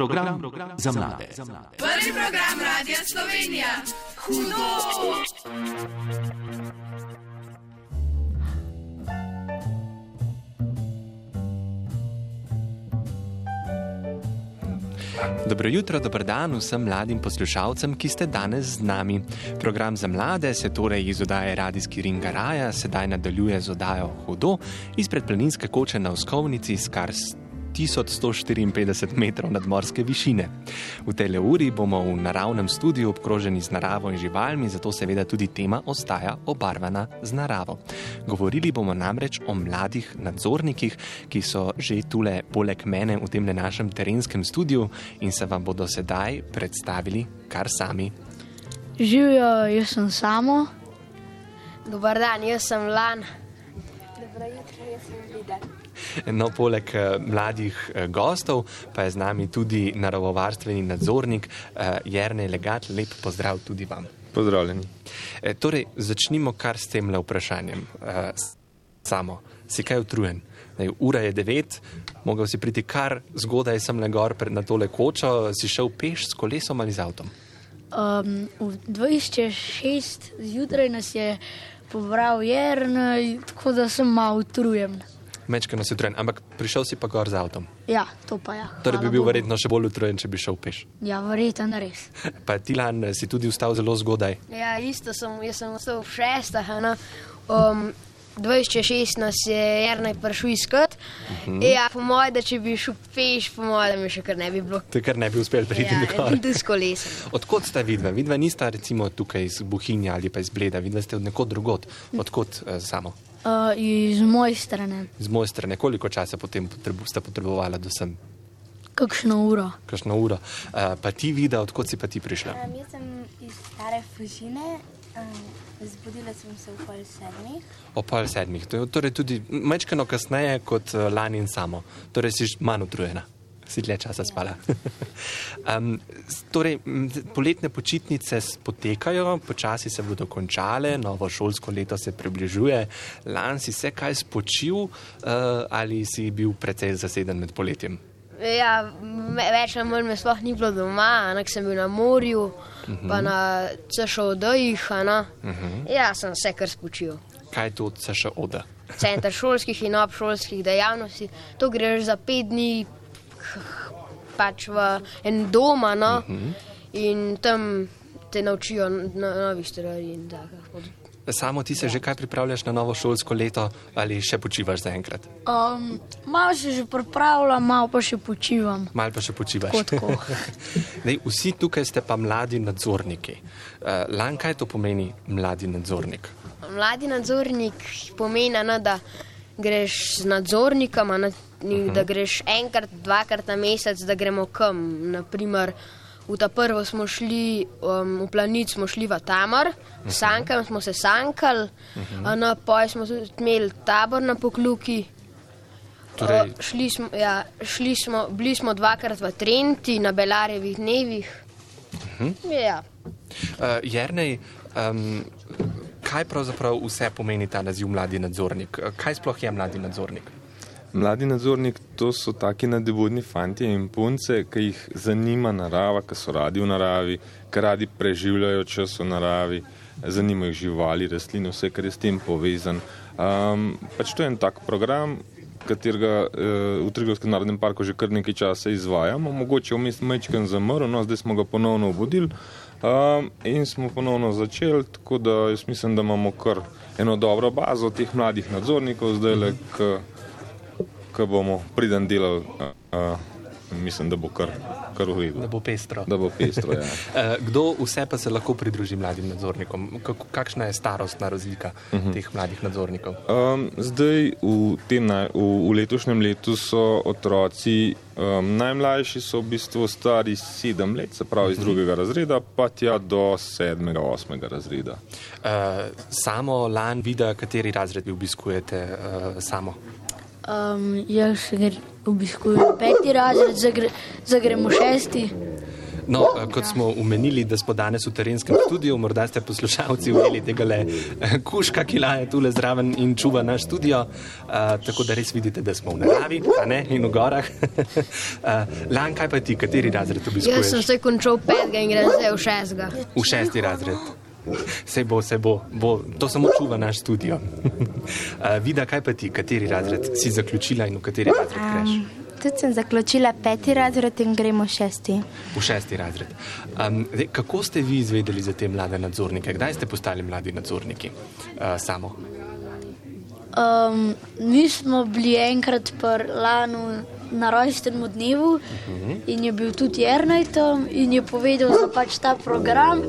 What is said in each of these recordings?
program, program za mlade. Prvi program Radia Slovenija. Hudo! Dobro jutro, dober dan vsem mladim poslušalcem, ki ste danes z nami. Program za mlade se torej iz oddaje Radijski Ringa Raja sedaj nadaljuje z oddajo Hudo izpred planinske koče na Uskovnici s kar 1154 metrov nadmorske višine. V tej uri bomo v naravnem studiu obkroženi z naravo in živalmi, zato seveda tudi tema ostaja obarvana z naravo. Govorili bomo namreč o mladih nadzornikih, ki so že tule poleg mene v tem našem terenskem studiu in se vam bodo sedaj predstavili kar sami. Živijo, jaz sem samo. Dobar dan, jaz sem Lan. No, poleg eh, mladih eh, gostov pa je z nami tudi naravovarstveni nadzornik eh, Jrnej Legat. Lep pozdrav tudi vam. Pozdravljeni. E, torej, začnimo kar s tem vprašanjem. E, samo, si kaj utrujen? Daj, ura je devet, mogel si priti kar zgodaj sem le gor na tole kočo, si šel peš s kolesom ali z avtom? Um, v 26 zjutraj nas je pobral Jrnej, tako da sem malo utrujen. Mečka nas je utrujen, ampak prišel si pa gor z avtom. Ja, to pa ja. Torej bi bil Bogu. verjetno še bolj utrujen, če bi šel peš. Ja, verjetno res. Pa ti lan si tudi vstal zelo zgodaj. Ja, isto sem, jaz sem vstal v šestah. ne. Um, 26 nas je Jrnej prišel iskat. Uh -huh. Ja, po mojem, da če bi šel peš, po mojem, da mi še kar ne bi bilo. Te kar ne bi uspel priti Ja, nikoli. tudi s kolesom. Odkot sta vidva? Vidva nista recimo tukaj iz Buhinja ali pa iz Bleda, vidva ste od nekod drugot. Odkot uh, samo? Uh, iz moje strani, Z moje strani, koliko časa potem potrebu, sta potrebovala do sem? kakšno uro. Kakšno uro? Uh, pa ti vida, odkot si pa ti prišla? Um, jaz sem iz stare Fužine, um, zbudila sem se v pol sedmih. O pol sedmih, to je torej tudi mečkano kasneje kot uh, lani in samo. Torej si manj utrujena. Si dlje časa spala. um, torej, poletne počitnice potekajo, počasi se bodo končale, novo šolsko leto se približuje. Lan si se kaj spočil uh, ali si bil precej zaseden med poletjem? Ja, več ali manj me sploh ni bilo doma, ampak sem bil na morju, uh -huh. pa na CŠOD-jih. Uh -huh. Ja, sem se kar spočil. Kaj je to še oda? Center šolskih in obšolskih dejavnosti. To greš za pet dni pač v en doma no? uh -huh. in tam te naučijo no- novih stvari. in takih. Samo ti se že kaj pripravljaš na novo šolsko leto ali še počivaš zaenkrat? Um, malo se že pripravljam, malo pa še počivam. Mal pa še počivaš. Tako, tako. Dej, vsi tukaj ste pa mladi nadzorniki. Uh, Lan, kaj to pomeni mladi nadzornik? Mladi nadzornik pomeni, ne, da greš z nadzornikom, a ne, ni, da greš enkrat, dvakrat na mesec, da gremo kam. Naprimer, v ta prvo smo šli, um, v planic smo šli v Tamar, sankali smo se sankali, a na poj smo imeli tabor na pokluki. Torej, O, šli smo, ja, šli smo, bili smo dvakrat v Trenti na Belarjevih dnevih. Ja. uh, Jernej, um, kaj pravzaprav vse pomeni ta naziv mladi nadzornik? Uh, Kaj sploh je mladi nadzornik? Mladi nadzornik to so taki nadebudni fanti in punce, ki jih zanima narava, ki so radi v naravi, ki radi preživljajo čas v naravi, zanimajo jih živali, rastline, vse, kar je s tem povezan. Um, pač to je en tak program, katerega uh, v Triglavskem narodnem parku že kar nekaj časa izvajamo, mogoče vmes mečken zamrl, no zdaj smo ga ponovno obudili um, in smo ponovno začeli, tako da jaz mislim, da imamo kar eno dobro bazo teh mladih nadzornikov zdaj le, ki bomo priden delali, uh, mislim, da bo kar, kar v redu. Da bo pestro. Da bo pestro, ja. Uh, kdo vse pa se lahko pridruži mladim nadzornikom? Kako, kakšna je starostna razlika uh -huh. teh mladih nadzornikov? Um, zdaj, v, tem, naj- v, v letošnjem letu so otroci, um, najmlajši so v bistvu stari sedem let, se pravi iz drugega razreda, pa tja do sedmega, osmega razreda. Uh, samo lan vida, kateri razred vi obiskujete uh, samo? Um, jaz gre, obiskujem peti razred, zdaj gre- gremo šesti. No, eh, kot smo umenili, da smo danes v terenskem studiu, morda ste poslušalci ujeli tega le eh, kuška, ki laje tule zraven in čuva naš studio, uh, tako da res vidite, da smo v naravi ne, in v gorah. uh, Lan, kaj pa ti, kateri razred obiskuješ? Jaz sem se končal petega in grem zdaj v šestega. V šesti razred. Se bo, se bo, bo, to samo čuva naš studio. uh, Vida, kaj pa ti, kateri razred si zaključila in v kateri razred greš? Um, tudi sem zaključila peti razred in gremo šesti. V šesti razred. Um, zdaj, kako ste vi izvedeli za te mlade nadzornike? Kdaj ste postali mladi nadzorniki? Uh, samo. Um, mi smo bili enkrat lani na rojstnem dnevu -huh. in je bil tudi Jrnaj tam in je povedal za pač ta program.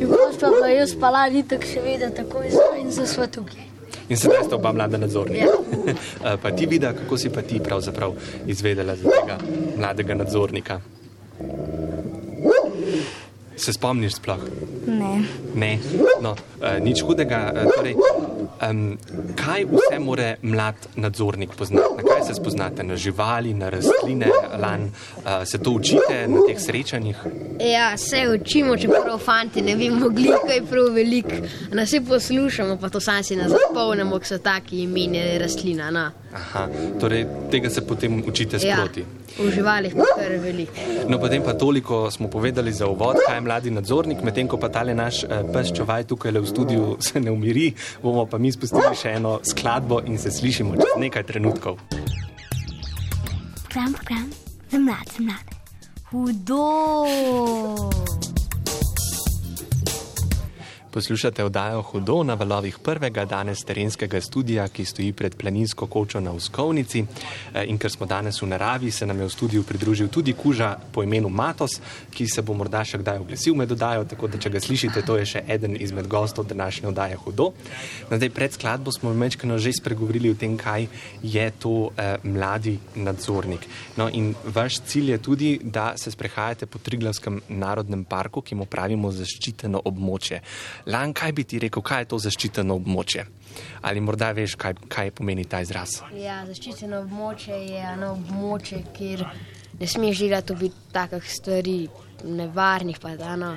In potem pa bila jaz pa lani tako seveda tako in za svet tukaj. In sedaj ste oba mlada nadzornika. Ja. pa ti vidi, kako si pa ti pravzaprav izvedela za tega mladega nadzornika? Se spomniš sploh? Ne. ne. No, uh, nič hudega. Uh, torej, um, kaj vse more mlad nadzornik poznati? Na kaj se spoznate? Na živali, na rastline, lan? Uh, se to učite na teh srečanjih? Ja, se učimo, čeprav fanti ne vemo, koliko je prav velik. Nas se poslušamo, pa to sami si ne zapolnimo, ker so taki imeni rastlina. No. Aha, torej tega se potem učite sproti. Ja. V živalih je kar veliko. No, potem pa toliko smo povedali za uvod, kaj je mladi nadzornik, medtem ko pa tale naš eh, pes čuvaj tukaj v studiu se ne umiri, bomo pa mi spustili še eno skladbo in se slišimo čez nekaj trenutkov. Program, program, za mlade, za mlade. Hudo! Poslušate oddajo Hudo na valovih prvega danes terenskega studia, ki stoji pred planinsko kočo na Uskovnici. E, in ker smo danes v naravi, se nam je v studiu pridružil tudi kuža po imenu Matos, ki se bo morda še kdaj oglasil med oddajo, tako da če ga slišite, to je še eden izmed gostov današnje oddaje Hudo. No, zdaj, pred skladbo smo večkrat že spregovorili o tem, kaj je to eh, mladi nadzornik. No, in vaš cilj je tudi, da se sprehajate po Triglavskem narodnem parku, ki mu pravimo zaščiteno območje. Lan, kaj bi ti rekel, kaj je to zaščiteno območje? Ali morda veš, kaj, kaj pomeni ta izraz? Ja, zaščiteno območje je eno območje, kjer ne smeš delati takih stvari, nevarnih. Pa, da, no.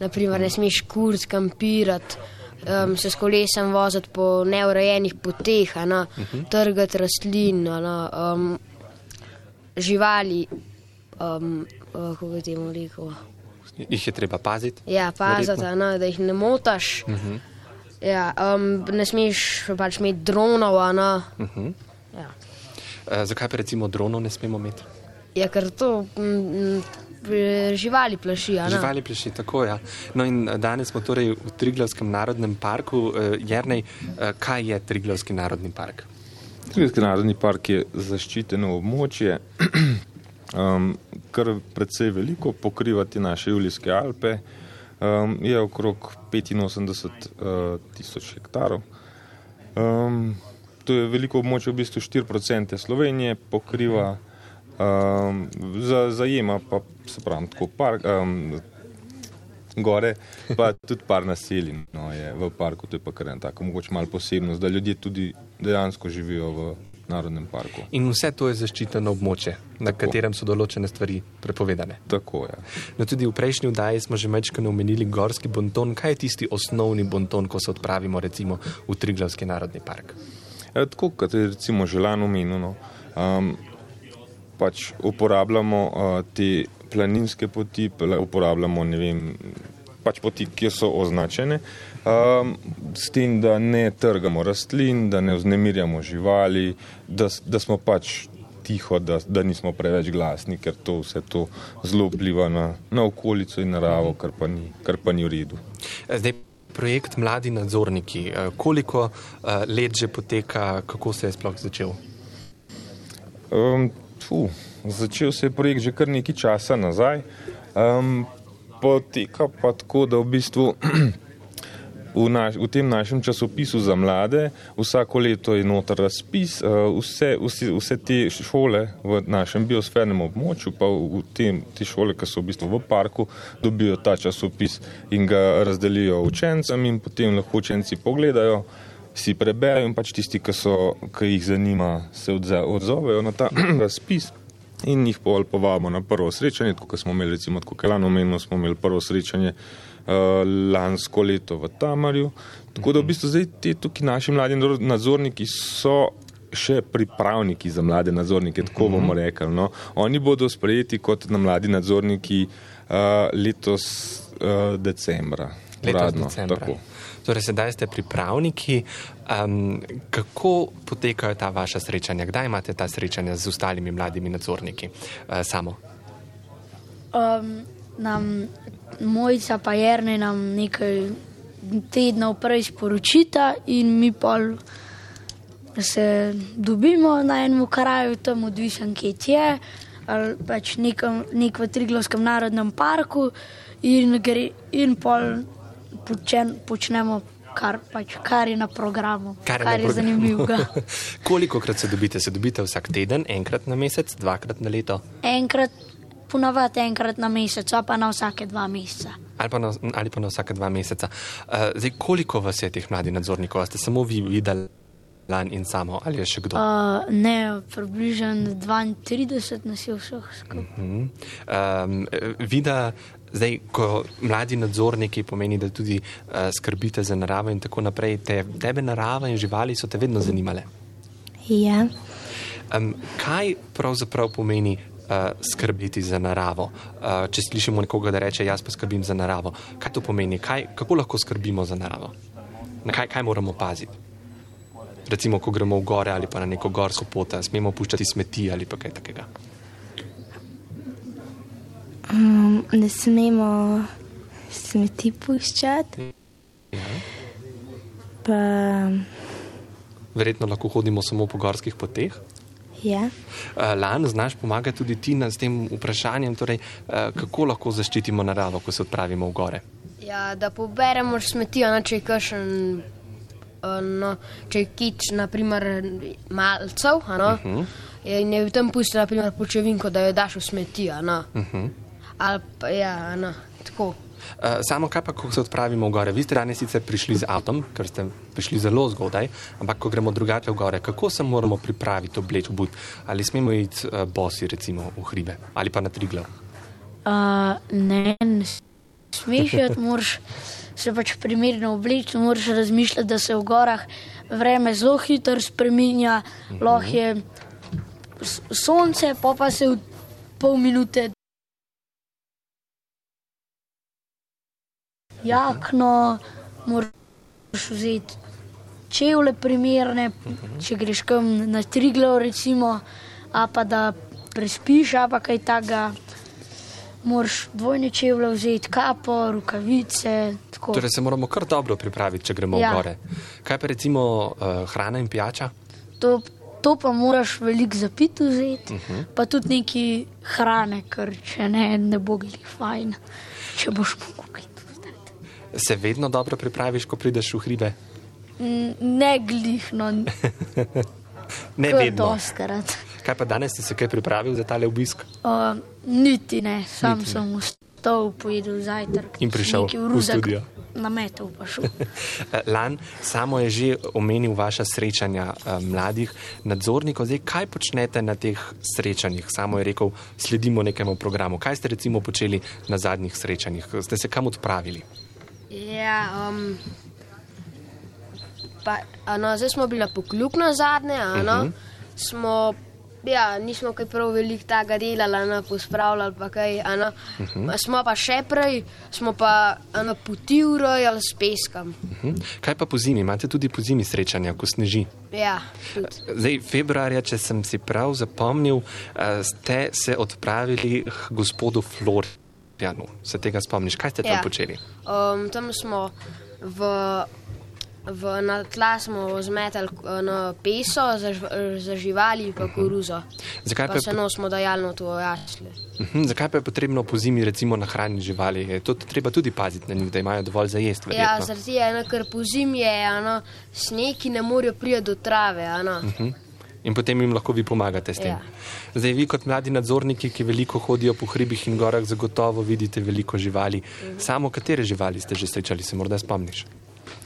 Naprimer, ne smeš kurz, kampirati, um, se s kolesom voziti po neurejenih poteh, no. uh -huh. trgati rastlin, no. um, živali, um, uh, kako bi temu rekel. Jih je treba paziti? Ja, paziti, no, da jih ne motaš. Uh mhm. -huh. ja, um, ne smeš pač imeti dronov. No. Uh mhm. -huh. ja. uh, zakaj pa recimo dronov ne smemo imeti? Ja, ker to živali plaši. Živali plaši, tako je. Ja. No in danes smo torej v Triglavskem narodnem parku. Uh, Jernej, uh, kaj je Triglavski narodni park? Triglavski narodni park je zaščiteno območje. Um, kar precej veliko pokrivati naše Julijske Alpe, um, je okrog 85 uh, tisoč hektarov. Um, to je veliko območje, v bistvu 4% Slovenije pokriva, um, za, zajema pa se pravi tako park. Um, Gore, pa tudi par naselij no, je v parku, to je pa kar ena tako, mogoče malo posebnost, da ljudje tudi dejansko živijo v narodnem parku. In vse to je zaščiteno območje, na Tako. katerem so določene stvari prepovedane. Tako je. No, tudi v prejšnji vdaji smo že večkrat omenili gorski bonton. Kaj je tisti osnovni bonton, ko se odpravimo recimo v Triglavski narodni park? E, tako kot je recimo želano menjeno, um, pač uporabljamo uh, te planinske poti, uporabljamo ne vem pač poti, ki so označene, um, s tem, da ne trgamo rastlin, da ne vznemirjamo živali, da, da smo pač tiho, da, da nismo preveč glasni, ker to vse to zelo vpliva na, na okolico in naravo, kar pa, ni, kar pa ni v redu. Zdaj, projekt Mladi nadzorniki, eh, koliko uh, let že poteka, kako se je sploh začel? Um, fu, začel se je projekt že kar nekaj časa nazaj. Um, poteka pa tako, da v bistvu v, naš, v tem našem časopisu za mlade vsako leto je noter razpis, eh, vse, vse, vse te šole v našem biosfernem območju, pa v tem, te šole, ki so v bistvu v parku, dobijo ta časopis in ga razdelijo učencem in potem lahko učenci pogledajo. Si preberejo in pač tisti, ki, so, ki jih zanima, se odzovejo na ta razpis in jih pol povabimo na prvo srečanje, tako kot smo imeli, recimo, kot Kelano omenil, smo imeli prvo srečanje uh, lansko leto v Tamarju. Tako da v bistvu zdaj ti tukaj naši mladi nadzorniki so še pripravniki za mlade nadzornike, tako bomo rekli. No. Oni bodo sprejeti kot na mladi nadzorniki uh, letos uh, decembra. Letos Uradno, decembra. tako. Torej, sedaj ste pripravniki. Um, kako potekajo ta vaša srečanja? Kdaj imate ta srečanja z ostalimi mladimi nadzorniki? Uh, samo. Um, nam, mojica pa Jrne nam nekaj tednov prej sporočita in mi pol se dobimo na enem kraju, tam odvisen, kje je, ali pač nekam, nek v Triglovskem narodnem parku in, gre, in pol počen, počnemo, kar, pač, kar je na programu, kar, kar je, na zanimivo. Koliko krat se dobite? Se dobite vsak teden, enkrat na mesec, dvakrat na leto? Enkrat, ponavadi enkrat na mesec, pa na vsake dva meseca. Ali pa, na, ali pa na vsake dva meseca. Uh, zdaj, koliko vas je teh mladih nadzornikov? A Ste samo vi videli lan in samo, ali je še kdo? Uh, ne, približno 32 nas je vseh skupaj. Um, vida, zdaj, ko mladi nadzorniki pomeni, da tudi uh, skrbite za naravo in tako naprej, te, tebe narava in živali so te vedno zanimale. Ja. Um, kaj pravzaprav pomeni uh, skrbeti za naravo? Uh, če slišimo nekoga, da reče: Jaz pa skrbim za naravo. Kaj to pomeni? Kaj, kako lahko skrbimo za naravo? Na kaj, kaj moramo paziti? Recimo, ko gremo v gore ali pa na neko gorsko pot, smemo puščati smeti ali pa kaj takega. Um, ne smemo smeti puščati. Pa, Verjetno lahko hodimo samo po gorskih poteh. ja. Uh, Lan, znaš pomagati tudi ti na- s tem vprašanjem, torej, uh, kako lahko zaščitimo naravo, ko se odpravimo v gore. Ja, da poberemo smeti, a ne če je kakšen, eh, no, če je kič, naprimer, malcev, a no, uh -huh. in je v tem pusti, naprimer, počevinko, da jo daš v smeti, no. Uh -huh. Ali pa, ja, no, tako. Uh, samo kaj pa, ko se odpravimo v gore? Vi ste danes sicer prišli z avtom, ker ste prišli zelo zgodaj, ampak ko gremo drugače v gore, kako se moramo pripraviti, obleči but? Ali smemo iti uh, bosi, recimo v hribe ali pa na triglav? Uh, ne, ne smeš, iti, moraš se pač primerno obleči, moraš razmišljati, da se v gorah vreme zelo hitro spremenja, lahko je sonce, pa pa se v pol minute. Jakno, moraš vzeti čevlje primerne, če greš kam na triglav, recimo, a pa da prespiš, a pa kaj takega. Moraš dvojne čevlje vzeti, kapo, rokavice. Tako. Torej se moramo kar dobro pripraviti, če gremo Ja. v gore. Kaj pa recimo uh, hrana in pijača? To, to pa moraš veliko zapiti vzeti, uh -huh. pa tudi neki hrane, ker če ne, ne bo glih fajn, če boš mogel kaj. Se vedno dobro pripraviš, ko prideš v hribe? N- Ne glih, no, Ne vedno. doskrat. Kaj pa danes si se kaj pripravil za tale obisk? Uh, niti ne, sam niti. sem vstal, pojedel zajtrk. In prišel v studio. Nametal pa šel. Lan, samo je že omenil vaša srečanja eh, mladih nadzornikov. Zdaj, kaj počnete na teh srečanjih? Samo je rekel, sledimo nekemu programu. Kaj ste recimo počeli na zadnjih srečanjih? Ste se kam odpravili? Ja, um, pa, a no, zdaj smo bili na pokljup na zadnje, a no, uh -huh. smo, ja, nismo kaj prav veliko tega delali, a no, pospravljali pa kaj, a no, uh -huh. smo pa še prej, smo pa, a no, poti urojali s peskom. Hm? Kaj pa po zimi? Imate tudi po zimi srečanja, ko sneži? Ja, tudi. Zdaj, februarja, če sem si prav zapomnil, ste se odpravili k gospodu Florjanu. Se tega spomniš? Kaj ste tam Ja. počeli? Um, tam smo v, v, na tla smo zmetali eh, no, peso za, za živali pa koruzo. Zakaj pa Pa se nos smo dajali na to jasle. Mhm, Zakaj pa je potrebno po zimi recimo nahraniti živali? Je to treba tudi paziti na njih, da imajo dovolj za jesti. Ja, verjetno? zaradi tega, ker po zimi je ano, sneg, ki ne morejo priti do trave. Ano. Hm? In potem jim lahko vi pomagate s tem. Ja. Zdaj, vi kot mladi nadzorniki, ki veliko hodijo po hribih in gorah, zagotovo vidite veliko živali. Mhm. Samo katere živali ste že srečali, se morda spomniš?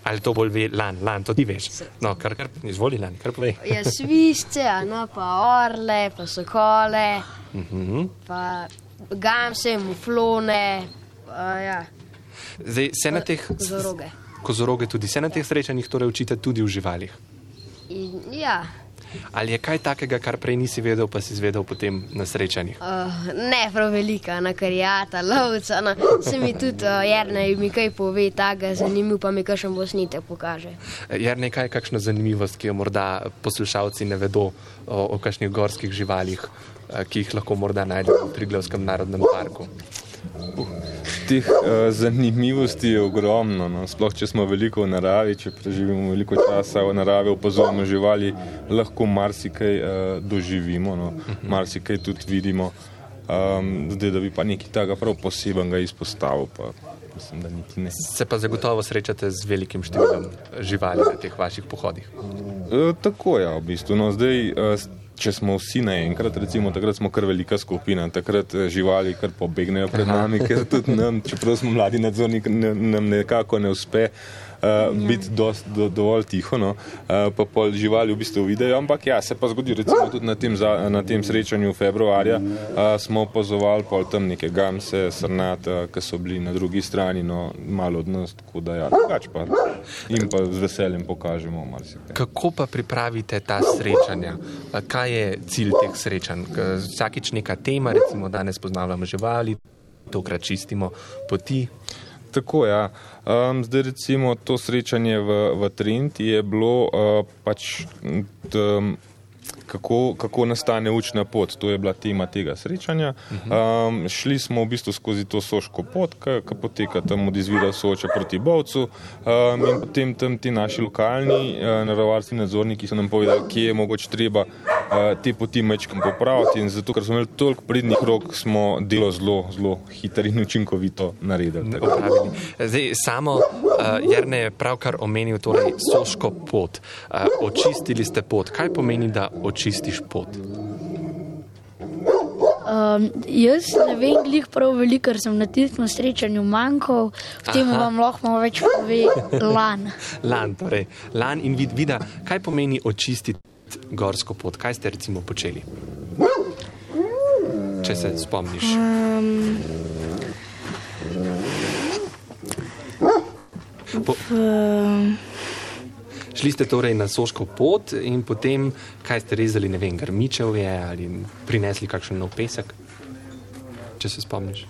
Ali to bolj ve lan, lan, to ti veš. No, kar, kar izvoli lan, kar povej. Ja, svišče, no, pa orle, pa sokole, Mhm. pa gamse, muflone, pa ja, Zdaj, se na teh kozoroge. kozoroge tudi se na teh srečanjih torej učite tudi v živalih. In, ja, Ali je kaj takega, kar prej nisi vedel, pa si izvedel potem na srečanjih? uh, ne prav velika, na karijata, lovca, no, se mi tudi uh, Jernej mi kaj pove, tako zanimiv, pa mi kakšen bosnite pokaže. Je nekaj, kakšna zanimivost, ki jo morda poslušalci ne vedo o, o kakšnih gorskih živalih, eh, ki jih lahko morda najdemo v Triglavskem narodnem parku. Teh uh, zanimivosti je ogromno. No. Sploh, če smo veliko v naravi, če preživimo veliko časa v naravi, opazujemo živali, lahko marsikaj uh, doživimo, no. marsikaj tudi vidimo. Um, zdaj, da bi pa nekaj tega prav posebnega izpostavil, pa mislim, da niti ne. Se pa zagotovo srečate z velikim številom živali na teh vaših pohodih. E, tako je, v bistvu. No, zdaj, če smo vsi naenkrat, recimo takrat smo kar velika skupina, takrat e, živali kar pobegnejo pred nami, ker tudi nam, čeprav smo mladi nadzorniki, nam nekako ne uspe. Uh, biti dost, do, dovolj tiho, no. uh, pa pol živali v bistvu vidijo. Ampak ja, se pa zgodi, recimo tudi na tem, za, na tem srečanju februarja uh, smo opazovali pol tam neke gamse, srnata, ki so bili na drugi strani, no malo od nas, tako da ja, drugač pa jim pa z veseljem pokažemo marsikaj. Kako pa pripravite ta srečanja? Kaj je cilj teh srečanj? Vsakič neka tema, recimo danes poznavamo živali, tokrat čistimo poti. Tako je. Ja. Um, zdaj, recimo, to srečanje v, v Trenti je bilo uh, pač. d- Kako, kako nastane učna pot, to je bila tema tega srečanja. Um, šli smo v bistvu skozi to soško pot, ki poteka tam od izvira Soča proti Bovcu. Um, in potem tam ti naši lokalni uh, naravovarstveni nadzorniki so nam povedali, kje je mogoče treba te poti mečkam popraviti. In zato, ker smo imeli toliko pridnih rok, smo delo zelo, zelo hitro in učinkovito naredili. Opravili. Zdaj, samo uh, Jrne je pravkar omenil torej soško pot. Uh, očistili ste pot. Kaj pomeni, da očistiš pot? Um, jaz ne vem, glih prav veliko, ker sem na tistem srečanju manjkal, v tem Aha. vam lahko več pove lan. Lan, torej, lan in vid, vida, kaj pomeni očistiti gorsko pot? Kaj ste recimo počeli? Če se spomniš. Um, Po, um, šli ste torej na soško pot in potem, kaj ste rezali, ne vem, grmičev je ali prinesli kakšen nov pesek, če se spomniš.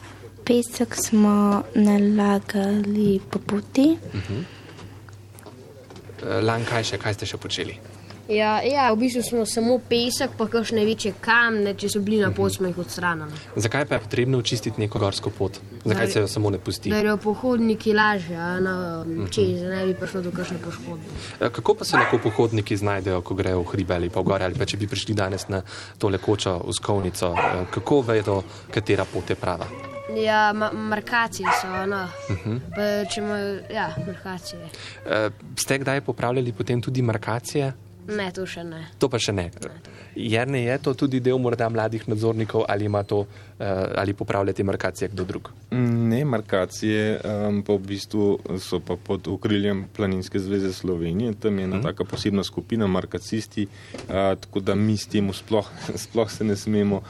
pesek smo nalagali po poti. Eh, Lan, kaj še, kaj ste še počeli? Ja, ja, v bistvu smo samo pesek, pa kakšne večje kamne, če so bili na pot, smo jih odstranili. Zakaj pa je potrebno očistiti neko gorsko pot? Zakaj se jo samo ne pusti? Da jo pohodniki lažje, a na čez, da ne bi prišlo do kakšne poškodbe. Eh, Kako pa se lahko pohodniki znajdejo, ko grejo v hribe ali pa v gore, ali pa če bi prišli danes na to lekočo uskovnico? eh, Kako vedo, katera pot je prava? Ja, ma markacije so, no. Uh -huh. pa, če imajo, ja, markacije. Eh, Ste kdaj popravljali potem tudi markacije? Ne, to še ne. To pa še ne. Jerne je to tudi del morda mladih nadzornikov ali ima to eh, ali popravljati markacije kdo drug? Ne, markacije um, pa v bistvu so pa pod okriljem Planinske zveze Slovenije. Tam je ena taka posebna skupina, markacisti, uh, tako da mi s tem sploh, sploh se ne smemo uh,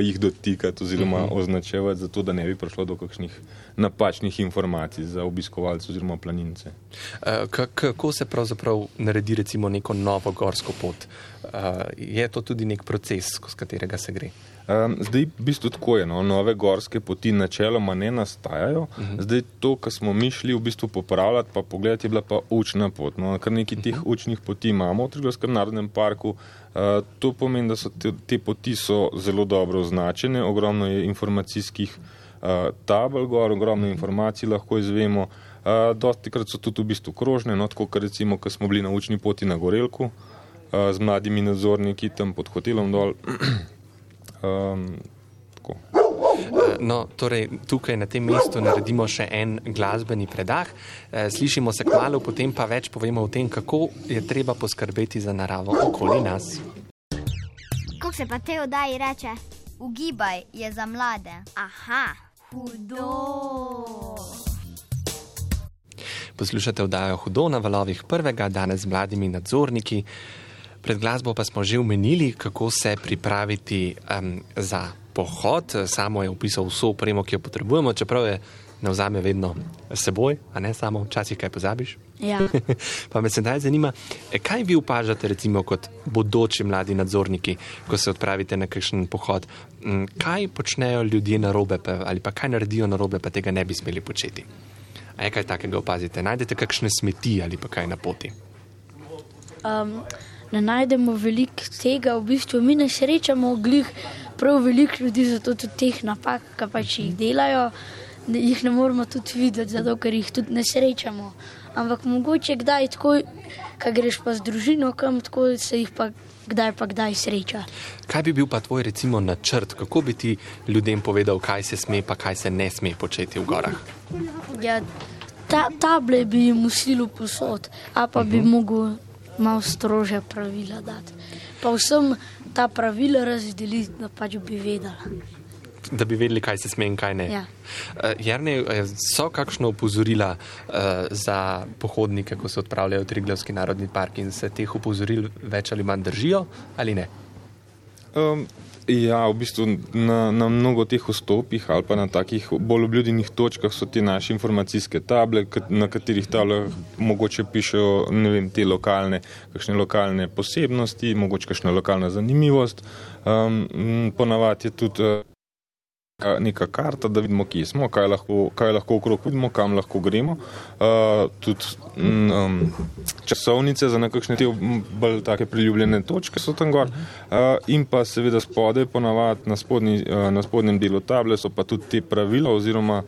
jih dotikati oziroma označevati, zato da ne bi prišlo do kakšnih napačnih informacij za obiskovalce oziroma planince. K- Kako se pravzaprav naredi recimo neko novo gorsko pot? Eh, Je to tudi nek proces, skozi katerega se gre? Um, zdaj, v bistvu tako je, no, nove gorske poti načeloma ne nastajajo. Uh -huh. Zdaj, to, kar smo mi šli v bistvu popravljati, pa pogledati, je bila pa učna pot. No, kar nekaj teh učnih poti imamo v Trgovskem narodnem parku. Uh, to pomeni, da so te, te poti so zelo dobro označene, ogromno je informacijskih uh, tabel gor, ogromno informacij lahko izvemo. Uh, dosti krat so tudi v bistvu krožne, no, tako kot recimo, ko smo bili na učni poti na Gorelku uh, z mladimi nadzorniki tam pod hotelom dol. Um, tako. No, torej, tukaj na tem mestu naredimo še en glasbeni predah. Eh, Slišimo se kmalo, potem pa več povemo o tem, kako je treba poskrbeti za naravo okoli nas. Kako se pa te oddaji reče? Ugibaj je za mlade. Aha, hudo. Poslušate vdajo Hudo na valovih prvega, danes z mladimi nadzorniki. Pred glasbo pa smo že omenili, kako se pripraviti um, za pohod. Samo je opisal vso opremo, ki jo potrebujemo, čeprav je ne vzame vedno s seboj, a ne samo včasih kaj pozabiš. Ja. pa me sedaj zanima, e, kaj vi opažate, recimo, kot bodoči mladi nadzorniki, ko se odpravite na kakšen pohod? Kaj počnejo ljudje na robe, pa, ali pa kaj naredijo na robe, pa tega ne bi smeli početi? A je kaj takega opazite? Najdete kakšne smeti ali pa kaj na poti? Um, ne najdemo veliko tega, v bistvu mi ne srečamo glih prav veliko ljudi, zato tudi teh napak, ki pač jih delajo, ne- jih ne moremo tudi videti, zato ker jih tudi ne srečamo. Ampak mogoče kdaj tako, ko greš pa z družino, kam tako se jih pa kdaj pa kdaj sreča. Kaj bi bil pa tvoj recimo načrt, kako bi ti ljudem povedal, kaj se sme, pa kaj se ne sme početi v gorah? Ja, ta, table bi jim usilil posod, a pa bi mogel malo strože pravila dati. Pa vsem ta pravila razdeliti, da pač bi vedela. Da bi vedeli, kaj se sme in kaj ne. Ja. Uh, Jarne, eh, so kakšno opozorila uh, za pohodnike, ko se odpravljajo v Triglavski narodni park in se teh opozoril več ali manj držijo ali ne? Um, ja, v bistvu na, na mnogo teh vstopih ali pa na takih bolj obljubljenih točkah so te naše informacijske table, na katerih tablah mogoče pišejo vem, te lokalne, kakšne lokalne posebnosti, mogoče kakšna lokalna zanimivost. Um, ponavadi je tudi neka- karta, da vidimo, kje smo, kaj lahko, kaj lahko okrog vidimo, kam lahko gremo. Uh, tudi um, časovnice za nekakšne te bolj take priljubljene točke so tam gor. Uh, in pa seveda spodaj, ponavadi na, spodnji, uh, na spodnjem delu table so pa tudi te pravila oziroma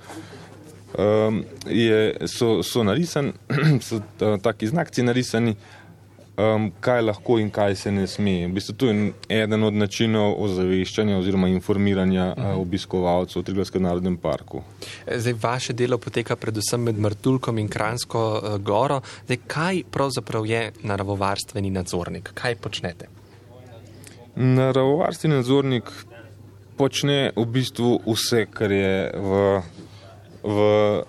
um, je, so, so narisani, so uh, taki znakci narisani, um, kaj lahko in kaj se ne sme. V bistvu to je eden od načinov ozaveščanja oziroma informiranja uh, obiskovalcev v Triglavskem narodnem parku. Eh, Zdaj, vaše delo poteka predvsem med Martulkom in Kransko uh, goro. Zdaj, kaj pravzaprav je naravovarstveni nadzornik? Kaj počnete? Naravovarstveni nadzornik počne v bistvu vse, kar je v, v,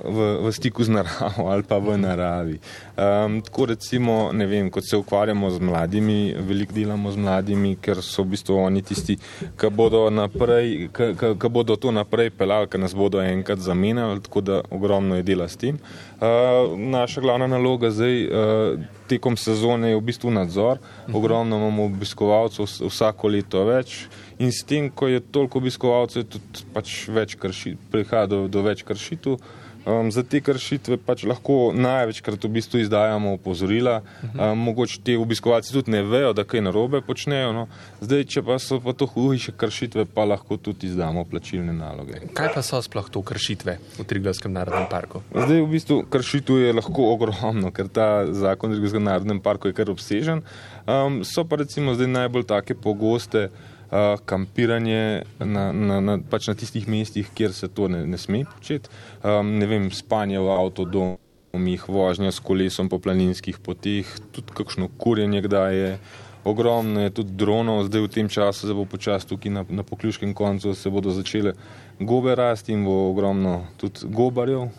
v, v stiku z naravo ali pa v naravi. Um, tako recimo, ne vem, kot se ukvarjamo z mladimi, veliko delamo z mladimi, ker so v bistvu oni tisti, ki bodo, naprej, ki, ki, ki bodo to naprej pelali, ki nas bodo enkrat zamenjali, tako da ogromno je dela s tem. Uh, naša glavna naloga zdaj uh, tekom sezone je v bistvu nadzor, ogromno imamo obiskovalcev vs- vsako leto več. In s tem, ko je toliko obiskovalcev, tudi pač več krši, prihaja do, do več kršitev. Um, za te kršitve pač lahko največkrat v bistvu izdajamo opozorila. Um, mogoče ti obiskovalci tudi ne vejo, da kaj narobe počnejo. No. Zdaj, če pa so pa to hujše kršitve, pa lahko tudi izdamo plačilne naloge. Kaj pa so sploh to kršitve v Triglavskem narodnem parku? Zdaj, v bistvu, kršitev je lahko ogromno, ker ta zakon o Triglavskem narodnem parku je kar obsežen. Um, so pa recimo zdaj najbolj take pogoste uh, kampiranje na, na, na, pač na tistih mestih, kjer se to ne, ne sme početi. Um, ne vem, spanje v avtodomih, vožnja s kolesom po planinskih poteh, tudi kakšno kurjenje kdaj je. Ogromno je tudi dronov, zdaj v tem času se bo počasi tukaj na, na pokljuškem koncu se bodo začele gobe rasti in bo ogromno tudi gobarjev.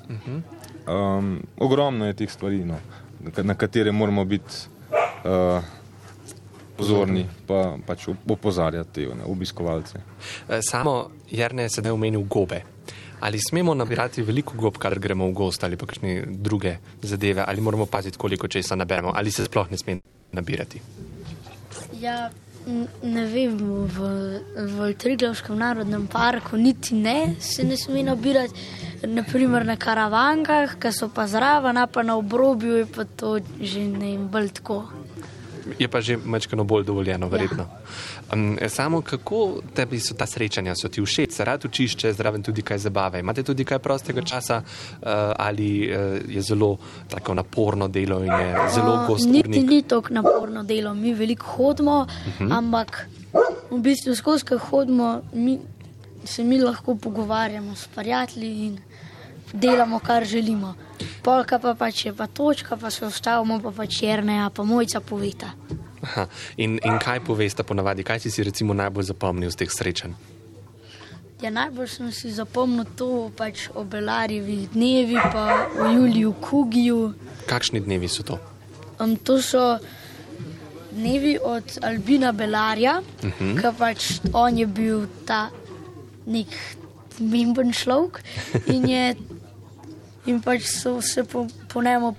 Um, ogromno je teh stvari, no, na katere moramo biti uh, pozorni, pa pač opozarjati te ne, obiskovalce. Eh, Samo Jarne je sedaj omenil gobe. Ali smemo nabirati veliko gob, kar gremo v gost ali pa kakšne druge zadeve, ali moramo paziti, koliko česa naberemo, ali se sploh ne sme nabirati? Ja, ne vem, v, v Triglavskem narodnem parku niti ne se ne sme nabirati. Naprimer na karavankah, ki so pa zraven, pa na obrobju je pa to že ne vem, bolj tako. Je pa že mečkano bolj dovoljeno, verjetno. Ja. Um, samo kako tebi so ta srečanja, so ti všeč, se rad učiš, če je zraven tudi kaj zabave. Imate tudi kaj prostega časa uh, ali uh, je zelo tako naporno delo in je zelo A, gost Niti urnik? ni tako naporno delo, mi veliko hodimo, uh -huh. ampak v bistvu skozi ko hodimo, mi, se mi lahko pogovarjamo s prijatelji in delamo, kar želimo. Polka pa pač je pa točka, pa se ustavimo, pa pač jerneja, pa mojca poveta. Aha. In, in kaj poveste ponavadi, kaj si si recimo najbolj zapomnil z teh srečanj? Ja, najbolj sem si zapomnil to pač o Belarjevih dnevi, pa o Juliju Kugiju. Kakšni dnevi so to? Um, to so dnevi od Albina Belarja, uh -huh. ki pač on je bil ta nek pomemben človek in, je, in pač so se po, po njemu.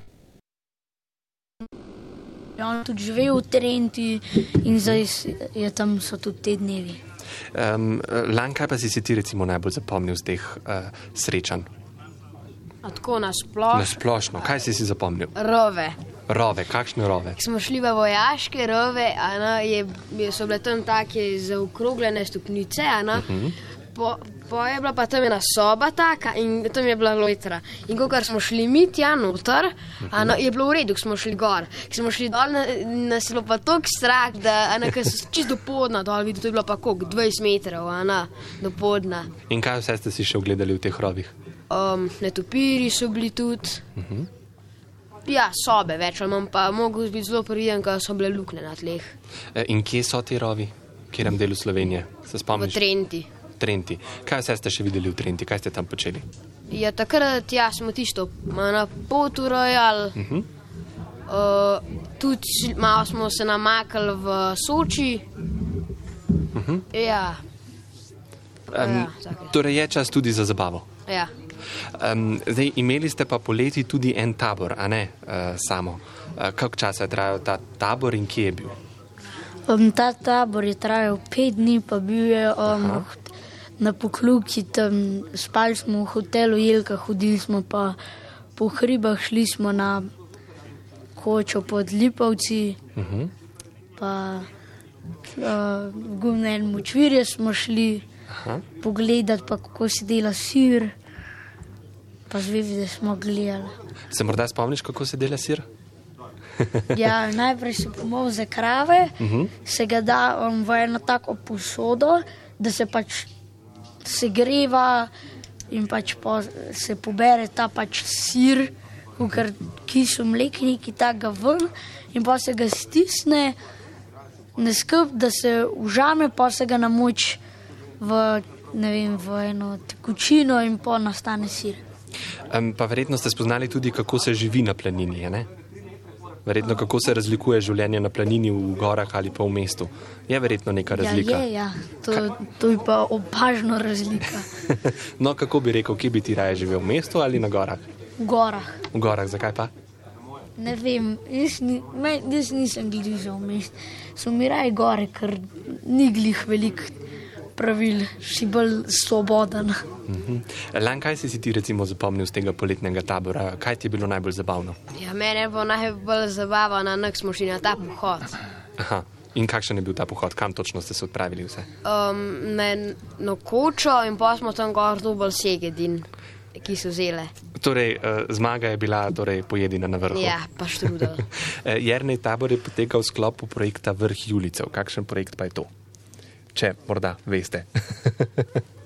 Je on tudi živel v Trenti in zdaj je tam so tudi te dnevi. Um, Lan, kaj pa si, si ti recimo najbolj zapomnil z teh uh, srečanj? A tako nasplošno. Na splošno, kaj si si zapomnil? Rove. Rove, kakšne rove? Smo šli v vojaške rove, a na, je, so bile tam take zaokrogljene stopnice, a na, uh -huh. po, po je bila pa tam ena soba taka in tam je bila lojtra. In ko smo šli mi tja noter, a na, je bilo v redu, ko smo šli gor. Ko smo šli dol, na- nas je bilo pa tako strah, da a ko so čist do podna dol videli, to je bilo pa koliko, 20 metrov, a na, do podna. In kaj vse ste si še ogledali v teh rovih? Um, netopiri so bili tudi. Uh -huh. Ja, sobe več manj, pa mogo biti zelo prividen, ker so bile luknje na tleh, E, In kje so ti rovi? V katerem delu Slovenije? Se v spomniš? Trenti. Trenti. Kaj vse ste še videli v Trenti, kaj ste tam počeli? Ja, takrat ja, smo tisto na potu rojali. Uh -huh. uh, tudi malo smo se namakali v Soči. Uh -huh. Ja, Um, Ja, take. torej je čas tudi za zabavo. ja. Um, zdaj, imeli ste pa poleti tudi en tabor, a ne uh, samo. Uh, Kako časa je trajal ta tabor in kje je bil? Um, ta tabor je trajal pet dni, pa bil je um, na pokluki, tam spali smo v hotelu Jelka, hodili smo pa po hribah, šli smo na kočo pod Lipovci, uh -huh. pa uh, v Gumnen močvirje smo šli Aha. pogledati, pa kako se dela sir, pa zvezde smo gledali. Se morda spomniš, kako se dela sir? Ja, najprej se pomol za krave, uh -huh. se ga da um, v eno tako posodo, da se pač segreva in pač po, se pobere ta pač sir, ker kiso mlekniki tako ven in pa se ga stisne, ne skrb, da se užame, pa se ga namoč v, vem, v eno tekočino in pa nastane sir. Um, pa verjetno ste spoznali tudi, kako se živi na planini. ne? Verjetno, kako se razlikuje življenje na planini v gorah ali pa v mestu. Je verjetno neka razlika. Ja, je, ja. To, to je pa opažna razlika. no, kako bi rekel, kje bi ti raje živel, v mestu ali na gorah? V gorah. V gorah, zakaj pa? Ne vem, jaz, ni, me, jaz nisem gližal mest. So mi raje gore, ker ni glih veliko pravil, si bolj svoboden. Mhm. Lan, kaj si si ti recimo zapomnil z tega poletnega tabora? Kaj ti je bilo najbolj zabavno? ja mene je bilo najbolj zabavno, da smo šli na ta pohod. Aha. In kakšen je bil ta pohod, kam točno ste se odpravili vse? Um, na, na kočo in pa smo tam gor dubal segedin, ki so zele. Torej, uh, zmaga je bila torej, pojedina na vrhu. Ja, pa štrudel. Eh, Jernej tabor je potekal v sklopu projekta Vrh Julicev. Kakšen projekt pa je to? Če morda veste.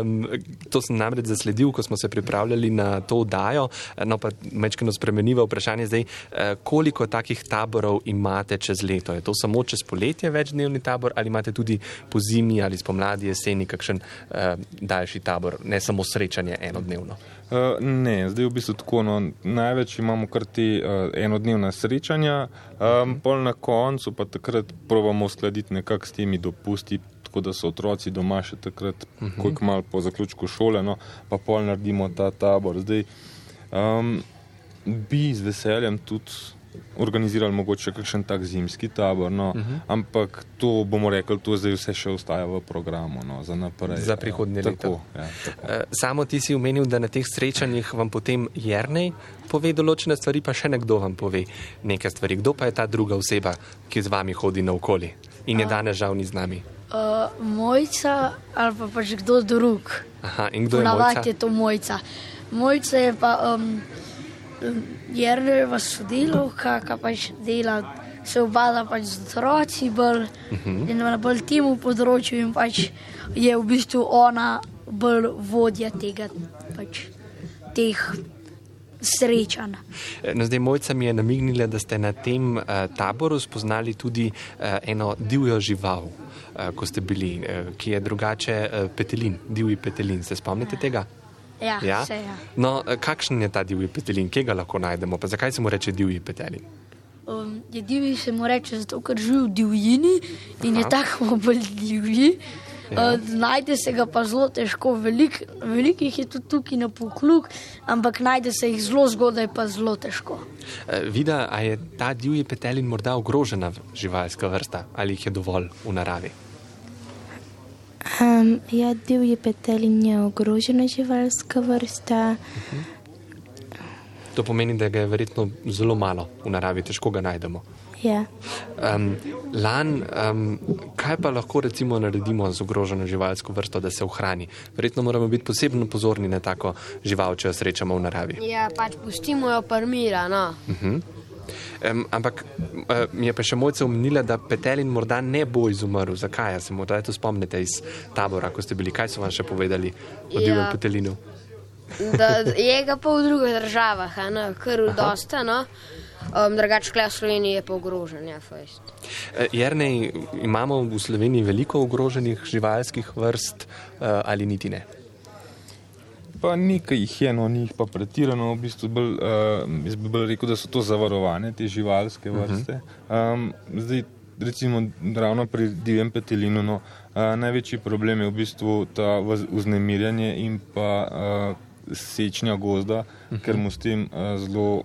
Um, to sem namreč zasledil, ko smo se pripravljali na to oddajo. No, pa mečkino spremeniva vprašanje zdaj, eh, koliko takih taborov imate čez leto? Je to samo čez poletje večdnevni tabor ali imate tudi po zimi ali spomladi, jeseni kakšen eh, daljši tabor, ne samo srečanje enodnevno? Uh, ne, zdaj v bistvu tako. No, največ imamo kar te uh, enodnevna srečanja, um, pol na koncu pa takrat probamo uskladiti nekako s temi dopusti, tako da so otroci doma še takrat, uh -huh. koliko malo po zaključku šole, no, pa pol naredimo ta tabor. Zdaj um, bi z veseljem tudi organizirali mogoče kakšen tak zimski tabor, no, uh -huh. ampak to bomo rekli, to zdaj vse še ostaja v programu no, za naprej. Za prihodnje leto. Tako, ja, tako. Eh, Samo ti si omenil, da na teh srečanjih vam potem Jrnej pove določene stvari, pa še nekdo vam pove nekaj stvari. Kdo pa je ta druga oseba, ki z vami hodi naokoli in je danes žal ni z nami? Uh, mojca ali pa pač kdo drug. Aha, in kdo je Ponavadi mojca? je to mojca. Mojca je pa um, Jrneva sodelovka, ki pač dela, se obada pač z otroci bolj uh -huh. in na bolj temu področju in pač je v bistvu ona bolj vodja tega, pač teh srečen. No, zdaj, mojca mi je namignila, da ste na tem uh, taboru spoznali tudi uh, eno divjo žival, uh, ko ste bili, uh, ki je drugače uh, petelin, divji petelin. Se spomnite ja. tega? Ja, Ja? Vse, ja. No, eh, kakšen je ta divji petelin, kje ga lahko najdemo, pa zakaj se mu reče divji petelin? Um, je divji se mu reče, zato ker živi v divjini in je Aha. tako bolj divji. Ja. Ja. Uh, najde se ga pa zelo težko, velik, velikih je tudi tukaj na pokluk, ampak najde se jih zelo zgodaj, pa zelo težko. Uh, Vida, a je ta divji petelin morda ogrožena živalska vrsta ali jih je dovolj v naravi? Um, ja, divji petelin je ogrožena živalska vrsta. To pomeni, da ga je verjetno zelo malo v naravi, težko ga najdemo. Ja. Um, lan, um, kaj pa lahko recimo naredimo z ogroženo živalsko vrsto, da se ohrani? Verjetno moramo biti posebno pozorni na tako žival, če jo srečamo v naravi. Ja, pač pustimo jo parmira, no. Um, ampak uh, mi je pa še mojca omenila, da petelin morda ne bo izumrl. Zakaj? A Se morda to spomnite iz tabora, ko ste bili. Kaj so vam še povedali o divjem Ja. petelinu? Da je ga pa v drugih državah, kar dosta, no. Um, drugače, kle v Sloveniji je pa ogrožen, ja, fajst. Uh, Jernej, imamo v Sloveniji veliko ogroženih živalskih vrst uh, ali niti ne? Pa nekaj jih je, no, ni jih pa pretirano. V bistvu bolj, uh, jaz bi bolj rekel, da so to zavarovane, te živalske vrste. Um, zdaj, recimo, ravno pri divjem petelinu, no, uh, največji problem je v bistvu ta vz- vznemirjanje in pa uh, sečnja gozda, ker mu s tem uh, zelo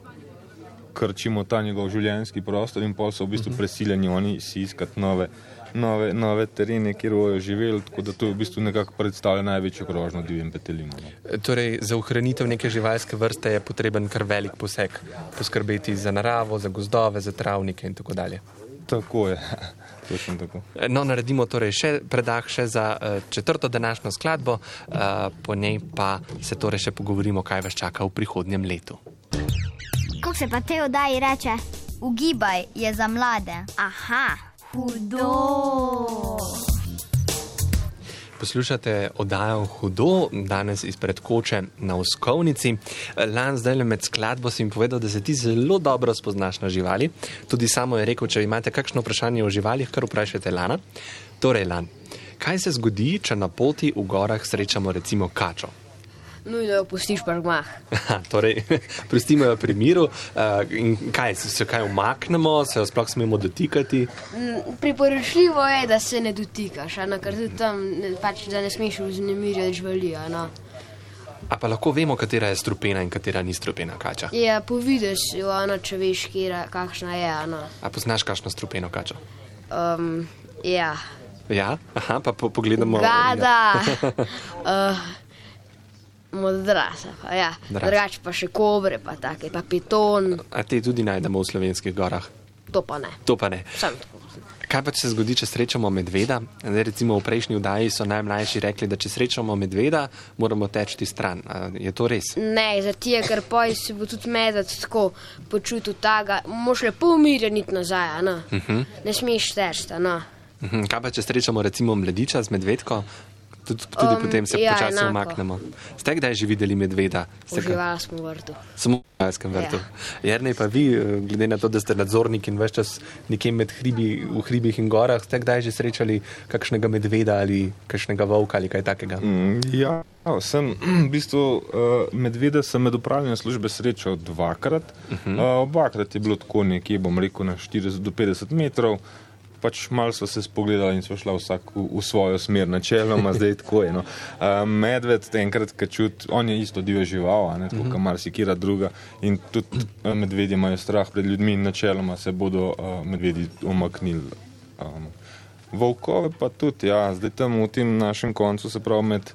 krčimo ta njegov življenjski prostor in pol so v bistvu prisiljeni oni si iskati nove. Nove, nove terene, kjer bojo živeli, tako da to v bistvu nekako predstavlja največjo grožnjo divjem petelinu. No. Torej, za ohranitev neke živalske vrste je potreben kar velik poseg, poskrbeti za naravo, za gozdove, za travnike in tako dalje. Tako je, točno tako. No, naredimo torej še predah še za uh, četrto današnjo skladbo, po njej pa se torej še pogovorimo, kaj vas čaka v prihodnjem letu. Kako se pa te oddaji reče? Ugibaj je za mlade. Aha, hudo. Poslušate oddajo Hudo, danes izpred koče na Uskovnici. Lan zdaj le med skladbo si mi povedal, da se ti zelo dobro spoznaš na živali. Tudi samo je rekel, če imate kakšno vprašanje o živalih, kar vprašajte Lana. Torej, Lan, kaj se zgodi, če na poti v gorah srečamo recimo kačo? Nujno jo pustiš pa gmah. Aha, torej, pustimo jo pri miru. Uh, kaj, se, se kaj umaknemo, se jo sploh smemo dotikati? Mm, Priporočljivo je, da se ne dotikaš, a ne, ker tudi tam ne, pač, ne smeš vznemirjati živali. a No. A pa lahko vemo, katera je strupena in katera ni strupena kača. Ja, povidiš jo, ano, če veš, kjera, kakšna je. ano. A poznaš kakšno strupeno kačo? Um, ja, Ja, aha, pa po, pogledamo. gada, uh, modrasa, pa ja. Drasa. drugače pa še kobre, pa take, pa piton, A te tudi najdemo v slovenskih gorah? to pa ne. To pa ne. Sam tako. Kaj pa če se zgodi, če srečamo medveda? Zdaj, recimo v prejšnji vdaji so najmlajši rekli, da če srečamo medveda, moramo teči stran. A je to res? Ne, zato ker poj se bo tudi medved tako počutil taga, moš lepo umirjeniti nazaj, a ne. Uh -huh. Ne smeš težta, no. Kaj pa če srečamo recimo mladiča z medvedko? Tudi, tudi um, potem se ja, počasi enako. umaknemo. Ste kdaj že videli medveda? Ste v vrtu. Samo v Kajskem vrtu. Ja. Jernej pa vi, eh, glede na to, da ste nadzornik in več čas nekje med hribi, v hribih in gorah, ste kdaj že srečali kakšnega medveda ali kakšnega volka ali kaj takega? Mm, Ja, sem v bistvu uh, medveda sem med upravljanjem službe srečal dvakrat. Uh -huh. uh, obakrat je bilo tako nekje, bom rekel, na 40 do 50 metrov. Pač malo so se spogledali in so šla vsak v, v svojo smer, načeloma zdaj tako je. No. Uh, medved, enkrat, ki čuti, on je isto divja žival, a ne tako, kot marsikera druga. In tudi uh, medvedje imajo strah pred ljudmi in načeloma se bodo uh, medvedi omaknili. Um, Volkove pa tudi, ja, zdaj tam v tem našem koncu, se pravi med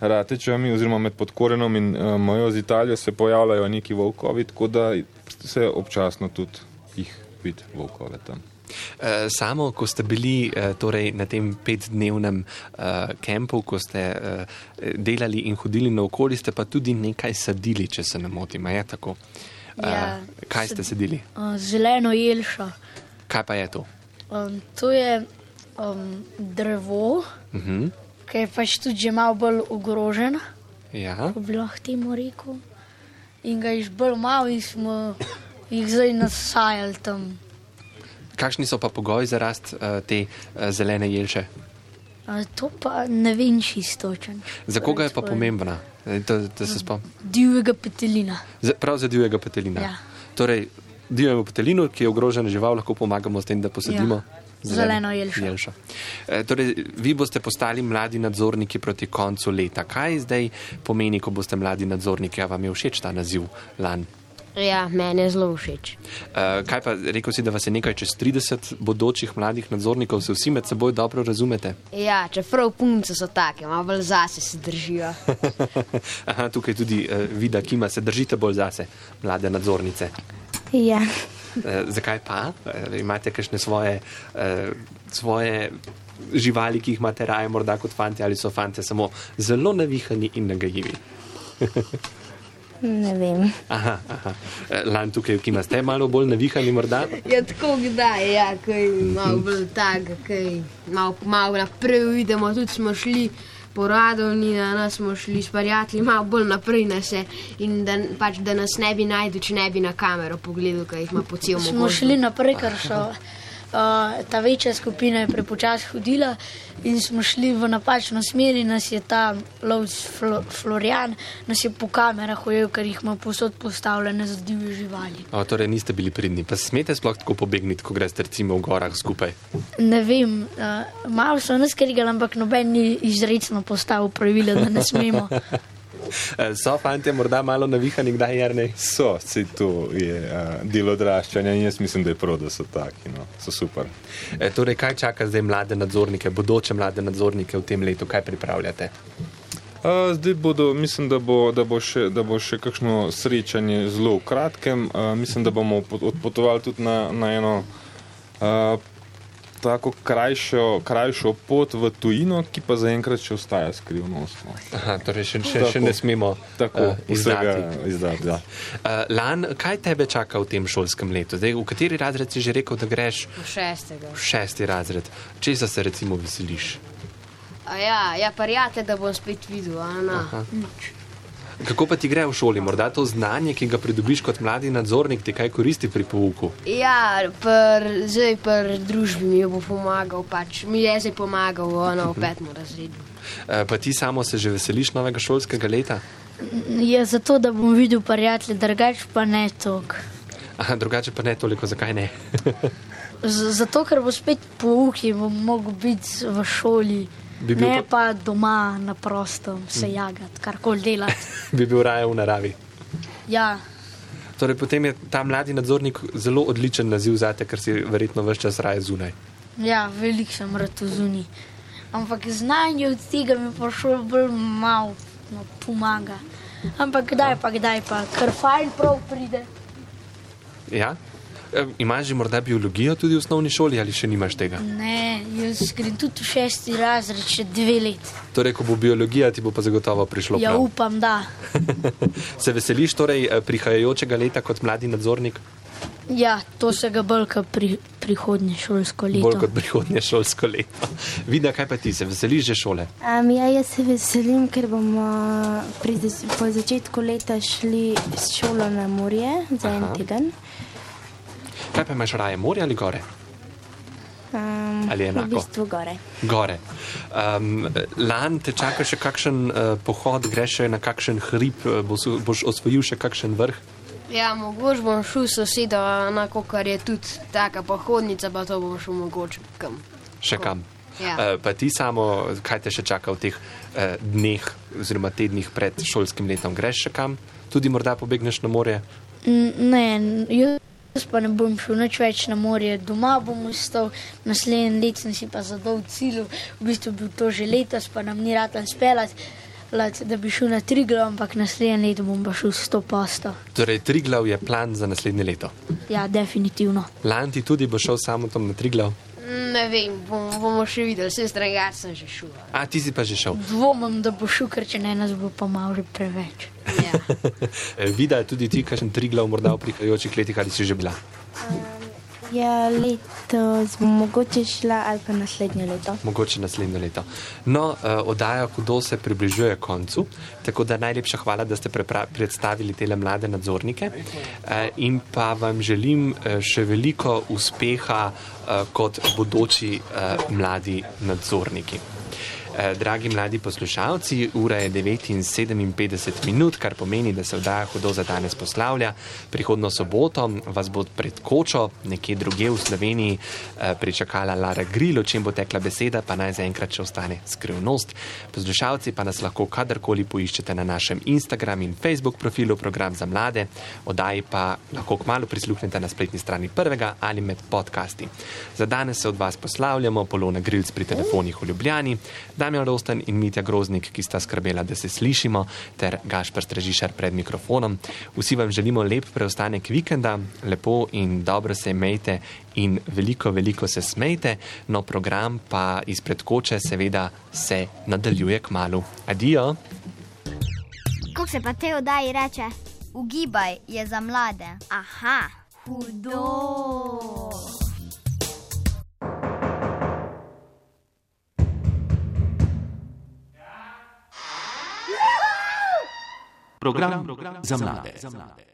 Ratečami oziroma med Podkorenom in uh, mojo z Italijo se pojavljajo neki volkovi, tako da se občasno tudi jih vidi volkove tam. Eh, Samo, ko ste bili eh, torej, na tem petdnevnem uh, kampu, ko ste delali in hodili naokoli, ste pa tudi nekaj sadili, če se ne motim. Je tako? Eh, Ja, kaj ste sadili? Uh, zeleno jelša. Kaj pa je to? Um, to je um, drevo, Uh -huh. ki je pač tudi že malo bolj ogrožen, ja. bi lahko temu rekel. in ga je bolj malo in smo jih zdaj nasajali tam. Kakšni so pa pogoji za rast uh, te uh, zelene jelše? A to pa ne vem čisto točen. Za koga je pa pomembna? Eh, Da, da se spomnim. Divjega petelina. Za- Prav za divjega petelina. Ja. Torej, divjemu petelinu, ki je ogrožena žival, lahko pomagamo s tem, da posadimo. Ja. Zeleno jelšo. jelšo. E, torej, vi boste postali mladi nadzorniki proti koncu leta. Kaj zdaj pomeni, ko boste mladi nadzorniki? A vam je všeč ta naziv lan? Ja, meni je zelo všeč. E, kaj pa, rekel si, da vas je nekaj čez 30 bodočih mladih nadzornikov, se vsi med seboj dobro razumete? Ja, čeprav punce so take, malo bolj zase se držijo. Aha, tukaj tudi uh, vida, ki ima se držite bolj zase, mlade nadzornice. Ja. Uh, zakaj pa? Uh, imate kakšne svoje, uh, svoje živali, ki jih imate raje, morda kot fanti, ali so fanti samo zelo navihani in nagajivi? Ne vem. Aha, aha. Uh, Lan tukaj, ki imate malo bolj navihani, morda. Ja, tako kdaj, ja, kaj malo bolj tak, kaj malo, malo naprej vidimo, tudi smo šli po radovni, na nas smo šli s prijatelji, malo bolj naprej nas je in da, pač, da nas ne bi najdel, če ne bi na kamero pogledal, kaj jih ima po celom Smo šli naprej, ker so. Uh, ta večja skupina je prepočasi hodila in smo šli v napačno smer, nas je ta lovc Flo, Florian, nas je po kamerah ujel, ker jih ima posod postavljene za divje živali. O, torej, niste bili pridni. Pa smete sploh tako pobegniti, ko greste recimo v gorah skupaj? Ne vem, uh, malo so nas krigali, ampak noben ni izrecno postavil pravila, da ne smemo. Uh, so fanti morda malo navihani, kdaj je ne? So, vse to je uh, del odraščanja in jaz mislim, da je prav, da so taki, no, so super. E, torej, kaj čaka zdaj mlade nadzornike, bodoče mlade nadzornike v tem letu, kaj pripravljate? Uh, zdaj bodo, mislim, da bo, da, bo še, da bo še kakšno srečanje zelo v kratkem. Uh, mislim, da bomo pot- odpotovali tudi na, na eno uh, tako krajšo, krajšo pot v tujino, ki pa zaenkrat še ostaja skrivnostno. Aha, torej, še, še, Tako. še ne smemo Tako, uh, izdati. izdati. Ja. Uh, Lan, kaj tebe čaka v tem šolskem letu? Zdaj, v kateri razred si že rekel, da greš? Po šestega. V šesti razred. Česa se recimo veseliš? A ja, ja, prijatelj, da bom spet videl, a na. Kako pa ti gre v šoli? Morda to znanje, ki ga pridobiš kot mladi nadzornik, ti kaj koristi pri pouku? Ja, pr, zdaj pri družbi mi bo pomagal, pač mi je zdaj pomagal, ono v petem razredu. Uh, pa ti samo se že veseliš novega šolskega leta? Je zato, da bom videl prijatelje, drugače pa ne tok. Aha, drugače pa ne toliko, zakaj ne? Z- Zato, ker bo spet pouk in bom mogel biti v šoli. Bi bil ne pa- pa doma na prostem, se jagati, karkoli delati. Bi bil raje v naravi. Ja, Torej, potem je ta mladi nadzornik zelo odličen naziv za te, ker si verjetno vse čas raje zunaj. ja veliko sem rad v zuni. Ampak znanje od tega mi pa šlo bolj malo no, pomaga. Ampak kdaj pa, kdaj pa, ker fajn prav pride. Ja? E, Imaš že morda biologijo tudi v osnovni šoli ali še nimaš tega? Ne, jaz grem tudi v šesti razred, še dve leti. Torej, ko bo biologija, ti bo pa zagotovo prišlo. Ja, prav. upam, da. Se veseliš torej eh, prihajajočega leta kot mladi nadzornik, Ja, to se ga bolj kot pri, prihodnje šolsko leto. bolj kot prihodnje šolsko leto. Vida, kaj pa ti se veseliš že šole? Um, ja, jaz se veselim, ker bomo pri, po začetku leta šli s šolo na morje za en Aha. teden. Kaj pa imaš raje, morje ali gore? Um, Ali enako? V bistvu gore. Gore. Um, lan te čaka še kakšen uh, pohod, greš še na kakšen hrib, eh, boš, boš osvojil še kakšen vrh. Ja, mogoče bom šel s sosedo, na kar je tudi taka pohodnica, pa to bom šel mogoče kam. Še kam. Ja. Uh, pa ti samo, kaj te še čaka v teh uh, dneh oziroma tednih pred šolskim letom? Greš še kam? Tudi morda pobegneš na morje? N- Ne, jaz pa ne bom šel nič več na morje, doma bom ostal, naslednji let sem si pa zadal cilj, v bistvu bil to že letos, pa nam ni rad speljati, da bi šel na Triglav, ampak naslednji let bom pa šel 100 posto. Torej, Triglav je plan za naslednje leto. Ja, definitivno. Lan ti tudi bo šel samo tam na Triglav. Ne vem, bom, bomo še videli, vse strangar sem že šel. A ti si pa že šel. Dvomim, da bo šel, ker če ne nas bo pa malo že preveč. Ja. Vida, tudi ti, kakšen Triglav morda v prihajajočih letih ali si že bila? Ja, letos mogoče šla ali pa naslednje leto. Mogoče naslednje leto. No, uh, oddaja Hudo se približuje koncu, tako da najlepša hvala, da ste predstavili te mlade nadzornike uh, in pa vam želim uh, še veliko uspeha uh, kot bodoči uh, mladi nadzorniki. Eh, dragi mladi poslušalci, ura je 9:57 minut, kar pomeni, da se vdaja hudo za danes poslavlja. Prihodno soboto vas bo pred kočo, nekje druge v Sloveniji, eh, pričakala Lara Grill, o čem bo tekla beseda, pa naj zaenkrat še ostane skrivnost. Poslušalci pa nas lahko kadarkoli poiščete na našem Instagram in Facebook profilu Program za mlade, oddaji pa lahko kmalo prisluhnete na spletni strani prvega ali med podcasti. Za danes se od vas poslavljamo, Polona Grilc pri telefonih v Ljubljani. Damjan Rosten in Mitja Groznik, ki sta skrbela, da se slišimo, ter Gašpr Strežišar pred mikrofonom. Vsi vam želimo lep preostanek vikenda, lepo in dobro se imejte in veliko, veliko se smejte, no program pa izpred koče seveda se nadaljuje k malu. Adijo! Kako se pa te oddaji reče? Ugibaj je za mlade. Aha, hudo. Program, program za mlade.